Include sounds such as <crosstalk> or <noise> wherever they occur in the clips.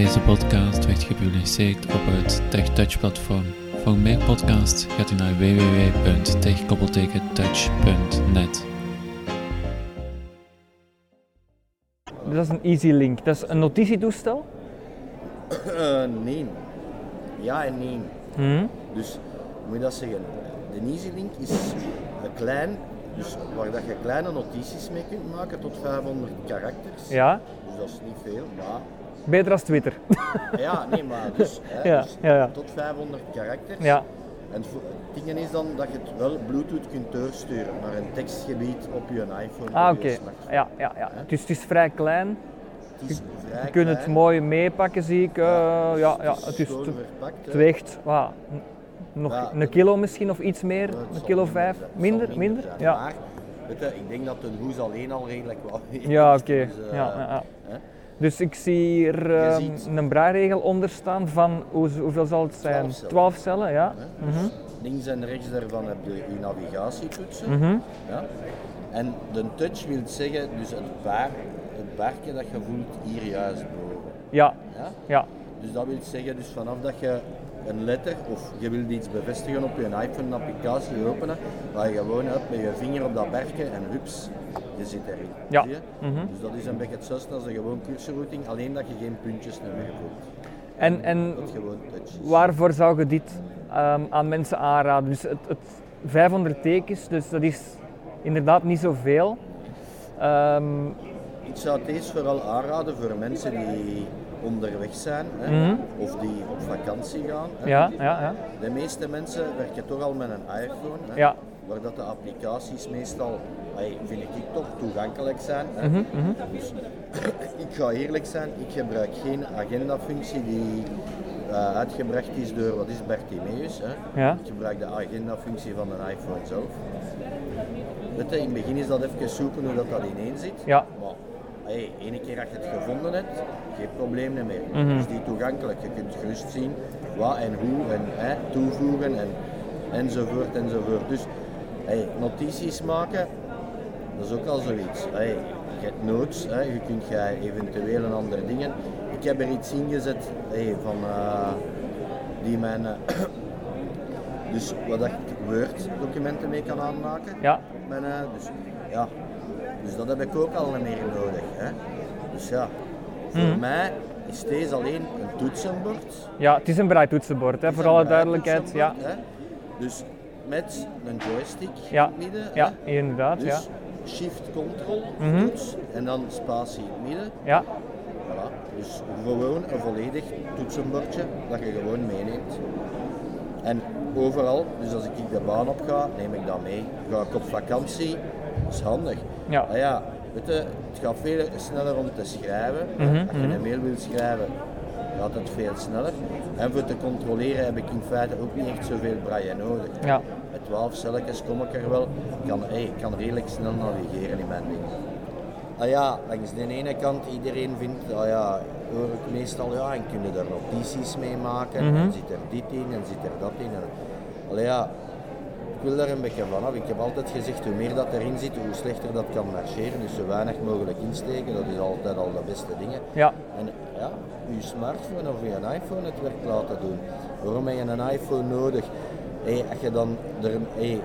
Deze podcast werd gepubliceerd op het TechTouch-platform. Voor meer podcasts gaat u naar www.tech-touch.net. Dat is een Easy Link. Dat is een notitietoestel. Eh, nee. Ja en nee. Mhm. Dus hoe moet je dat zeggen? De EasyLink is een klein, dus waar dat je kleine notities mee kunt maken tot 500 karakters. Ja, Dus dat is niet veel, maar beter als Twitter. <laughs> ja, nee, maar dus, hè, Ja, dus ja, ja. tot 500 karakters. ja, En het het ding is dan dat je het wel Bluetooth kunt doorsturen naar een tekstgebied op je iPhone. ah oké. je. Ja, ja, ja. Dus het is vrij klein. Het is vrij Je kunt het mooi meepakken, zie ik. Eh, ja, ja, het is te- verpakt. het weegt n- nog Ja, een kilo misschien of iets meer. Een kilo vijf. Minder, minder? Ja. Maar weet je, ik denk dat een hoes alleen al redelijk weegt. <laughs> Ja, oké. Dus, eh, Ja, ja, ja. hè. Dus ik zie hier ehm, ziet- een braairegel onder staan van hoe, hoeveel zal het zijn? 12 cellen. 12 cellen, ja. Dus Links en rechts daarvan heb je je navigatietoetsen. Mhm. Ja. En de touch wil zeggen, dus het, baar, het dat je voelt hier juist boven. Ja, Ja? ja. Dus dat wil zeggen, dus vanaf dat je een letter of je wilt iets bevestigen op je iPhone een applicatie openen, waar je gewoon up met je vinger op dat bergje en hups, je zit erin. Ja. Zie je? Mhm. Dus dat is een beetje hetzelfde als een gewoon cursorrouting, alleen dat je geen puntjes meer voelt. En, en waarvoor zou je dit ehm, aan mensen aanraden? Dus het, het 500 tekens, dus dat is inderdaad niet zoveel. Ehm, Ik zou het eerst vooral aanraden voor mensen die onderweg zijn hè, Mhm. of die op vakantie gaan. Ja, ja, ja. De meeste mensen werken toch al met een iPhone, hè, Ja. waar dat de applicaties meestal, vind ik toch, toegankelijk zijn. Hè. Mhm. Dus, <coughs> ik ga eerlijk zijn, ik gebruik geen agendafunctie die eh, uitgebracht is door, wat is Bartimeus. Hè. Ja. Ik gebruik de agendafunctie van een iPhone zelf. Weet je, in het begin is dat even zoeken hoe dat, dat ineen zit. Ja. Maar hey, ene keer dat je het gevonden hebt, geen probleem meer. Mhm. Dus die toegankelijk. Je kunt gerust zien wat en hoe en hè, toevoegen en, enzovoort enzovoort. Dus hey, notities maken, dat is ook al zoiets. Hey, je hebt notes, hè, je kunt jij eventueel een andere dingen. Ik heb er iets ingezet hey, van eh, die mijn eh, <coughs> dus wat ik Word documenten mee kan aanmaken. Ja. Mijn, eh, dus, ja. Dus dat heb ik ook al niet meer nodig. Hè. Dus ja, voor Mhm. mij is deze alleen een toetsenbord. ja, het is een braaitoetsenbord, hè, voor alle duidelijkheid. Ja, Hè. Dus met een joystick Ja. in het midden. ja hè. inderdaad. Ja. Dus shift control Mhm. toets en dan spatie in het midden. Ja. Voilà. Dus gewoon een volledig toetsenbordje dat je gewoon meeneemt. En overal, dus als ik de baan op ga, neem ik dat mee. Ga ik op vakantie, dat is handig. Ja. Ah ja, weet je, het gaat veel sneller om te schrijven. Mhm, Als je een mail wilt schrijven, gaat het veel sneller. En voor te controleren heb ik in feite ook niet echt zoveel braille nodig. Ja. Met 12 celletjes kom ik er wel. Ik kan, hey, ik kan redelijk snel navigeren in mijn ding. Ah ja, langs de ene kant, iedereen vindt, ah ja, hoor ik meestal, ja, en kunnen er notities mee maken, Mhm. en zit er dit in, en zit er dat in. En, allee ja, ik wil daar een beetje vanaf. Ik heb altijd gezegd, hoe meer dat erin zit, hoe slechter dat kan marcheren. Dus zo weinig mogelijk insteken, dat is altijd al de beste dingen. Ja. En ja, je smartphone of je iPhone het werk laten doen. Waarom heb je een iPhone nodig? Hey, als je dan er, hey,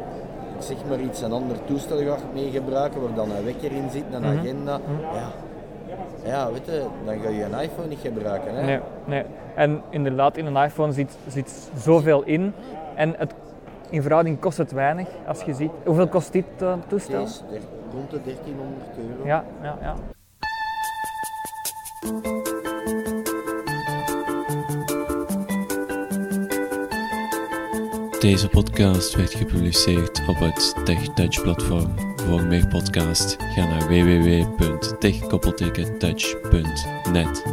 zeg maar iets, een ander toestel gaat mee gebruiken waar dan een wekker in zit, een Mhm. agenda. Ja. ja, weet je, dan ga je een iPhone niet gebruiken. Hè? Nee, nee. En inderdaad, in een iPhone zit, zit zoveel in. En het, in verhouding kost het weinig, als je ziet. Hoeveel kost dit eh, toestel? Het is der- rond de 1300 euro. Ja, ja, ja. Deze podcast werd gepubliceerd op het TechTouch-platform. Voor meer podcasts ga naar www.tech-touch.net.